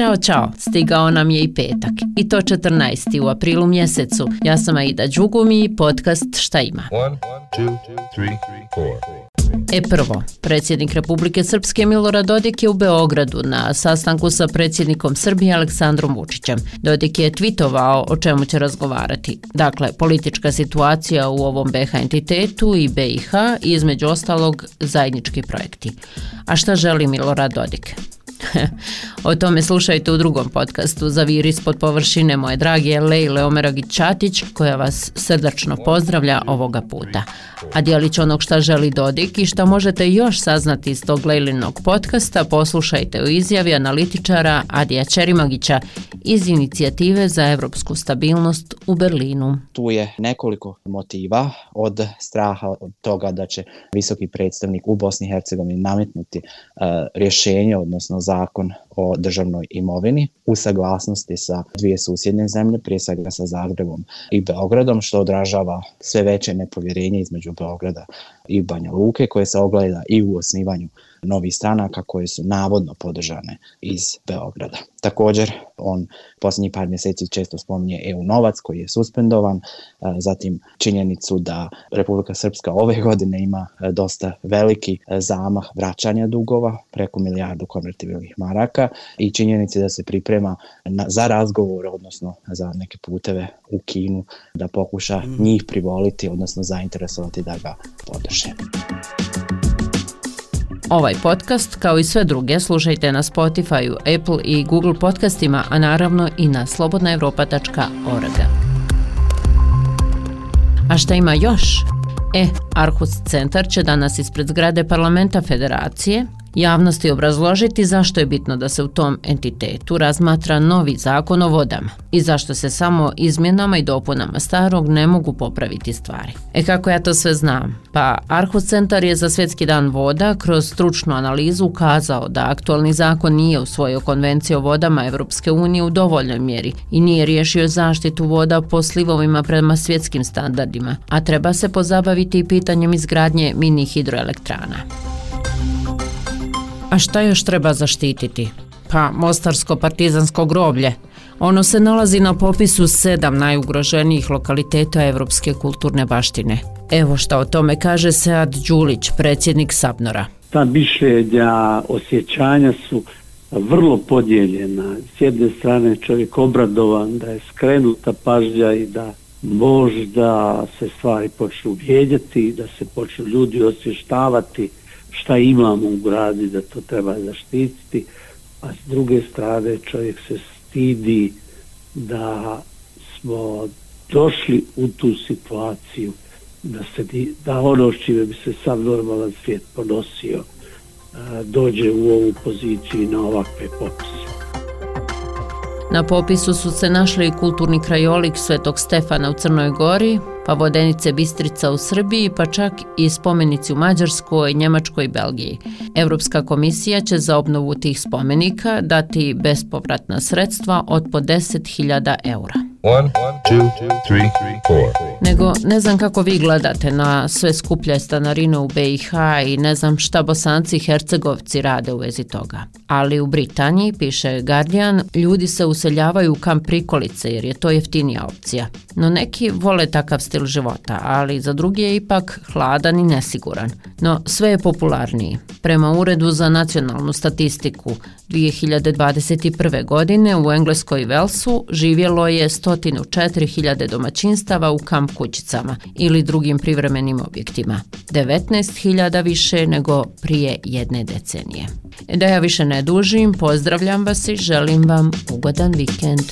Ćao, čao, stigao nam je i petak. I to 14. u aprilu mjesecu. Ja sam Aida Đugumi i podcast Šta ima? One, two, three, E prvo, predsjednik Republike Srpske Milorad Dodik je u Beogradu na sastanku sa predsjednikom Srbije Aleksandrom Vučićem. Dodik je tvitovao o čemu će razgovarati. Dakle, politička situacija u ovom BH entitetu i BiH i između ostalog zajednički projekti. A šta želi Milorad Dodik? o tome slušajte u drugom podcastu za vir ispod površine moje drage Lejle Omeragić-Čatić koja vas srdačno pozdravlja ovoga puta. A dijelić onog šta želi Dodik i šta možete još saznati iz tog Lejlinog podcasta poslušajte u izjavi analitičara Adija Čerimagića iz inicijative za evropsku stabilnost u Berlinu. Tu je nekoliko motiva od straha od toga da će visoki predstavnik u Bosni i Hercegovini nametnuti uh, rješenje, odnosno zakon o državnoj imovini u saglasnosti sa dvije susjedne zemlje, prije svega sa Zagrebom i Beogradom, što odražava sve veće nepovjerenje između Beograda i Banja Luke, koje se ogleda i u osnivanju novih stranaka koje su navodno podržane iz Beograda. Također, on posljednjih par mjeseci često spominje EU novac koji je suspendovan, e, zatim činjenicu da Republika Srpska ove godine ima e, dosta veliki e, zamah vraćanja dugova, preko milijardu konvertibilnih maraka i činjenici da se priprema na, za razgovor, odnosno za neke puteve u Kinu, da pokuša mm. njih privoliti, odnosno zainteresovati da ga podrže. Ovaj podcast, kao i sve druge, slušajte na Spotify, Apple i Google podcastima, a naravno i na slobodnaevropa.org. A šta ima još? E, Arhus centar će danas ispred zgrade parlamenta federacije javnosti obrazložiti zašto je bitno da se u tom entitetu razmatra novi zakon o vodama i zašto se samo izmjenama i dopunama starog ne mogu popraviti stvari. E kako ja to sve znam? Pa Arhus Centar je za Svjetski dan voda kroz stručnu analizu ukazao da aktualni zakon nije usvojio konvenciju o vodama Evropske unije u dovoljnoj mjeri i nije riješio zaštitu voda po slivovima prema svjetskim standardima, a treba se pozabaviti i pitanjem izgradnje mini hidroelektrana. A šta još treba zaštititi? Pa Mostarsko-partizansko groblje. Ono se nalazi na popisu sedam najugroženijih lokaliteta Evropske kulturne baštine. Evo šta o tome kaže Sead Đulić, predsjednik Sabnora. Ta mišljenja, osjećanja su vrlo podijeljena. S jedne strane čovjek obradovan da je skrenuta pažnja i da možda se stvari počnu vijedjati, da se počnu ljudi osvještavati šta imamo u gradi da to treba zaštititi, a s druge strane čovjek se stidi da smo došli u tu situaciju da se da ono s čime bi se sam normalan svijet ponosio dođe u ovu poziciju na ovakve popise. Na popisu su se našli i kulturni krajolik Svetog Stefana u Crnoj Gori, pa vodenice Bistrica u Srbiji, pa čak i spomenici u Mađarskoj, Njemačkoj i Belgiji. Evropska komisija će za obnovu tih spomenika dati bespovratna sredstva od po 10.000 eura. One, two, three, Nego ne znam kako vi gledate na sve skuplje stanarine u BiH i ne znam šta bosanci i hercegovci rade u vezi toga. Ali u Britaniji, piše Guardian, ljudi se useljavaju u kamp prikolice jer je to jeftinija opcija. No neki vole takav stil života, ali za drugi je ipak hladan i nesiguran. No sve je popularniji. Prema Uredu za nacionalnu statistiku, 2021. godine u Engleskoj Velsu živjelo je 104.000 domaćinstava u kamp kućicama ili drugim privremenim objektima. 19.000 više nego prije jedne decenije. Da ja više ne dužim, pozdravljam vas i želim vam ugodan vikend.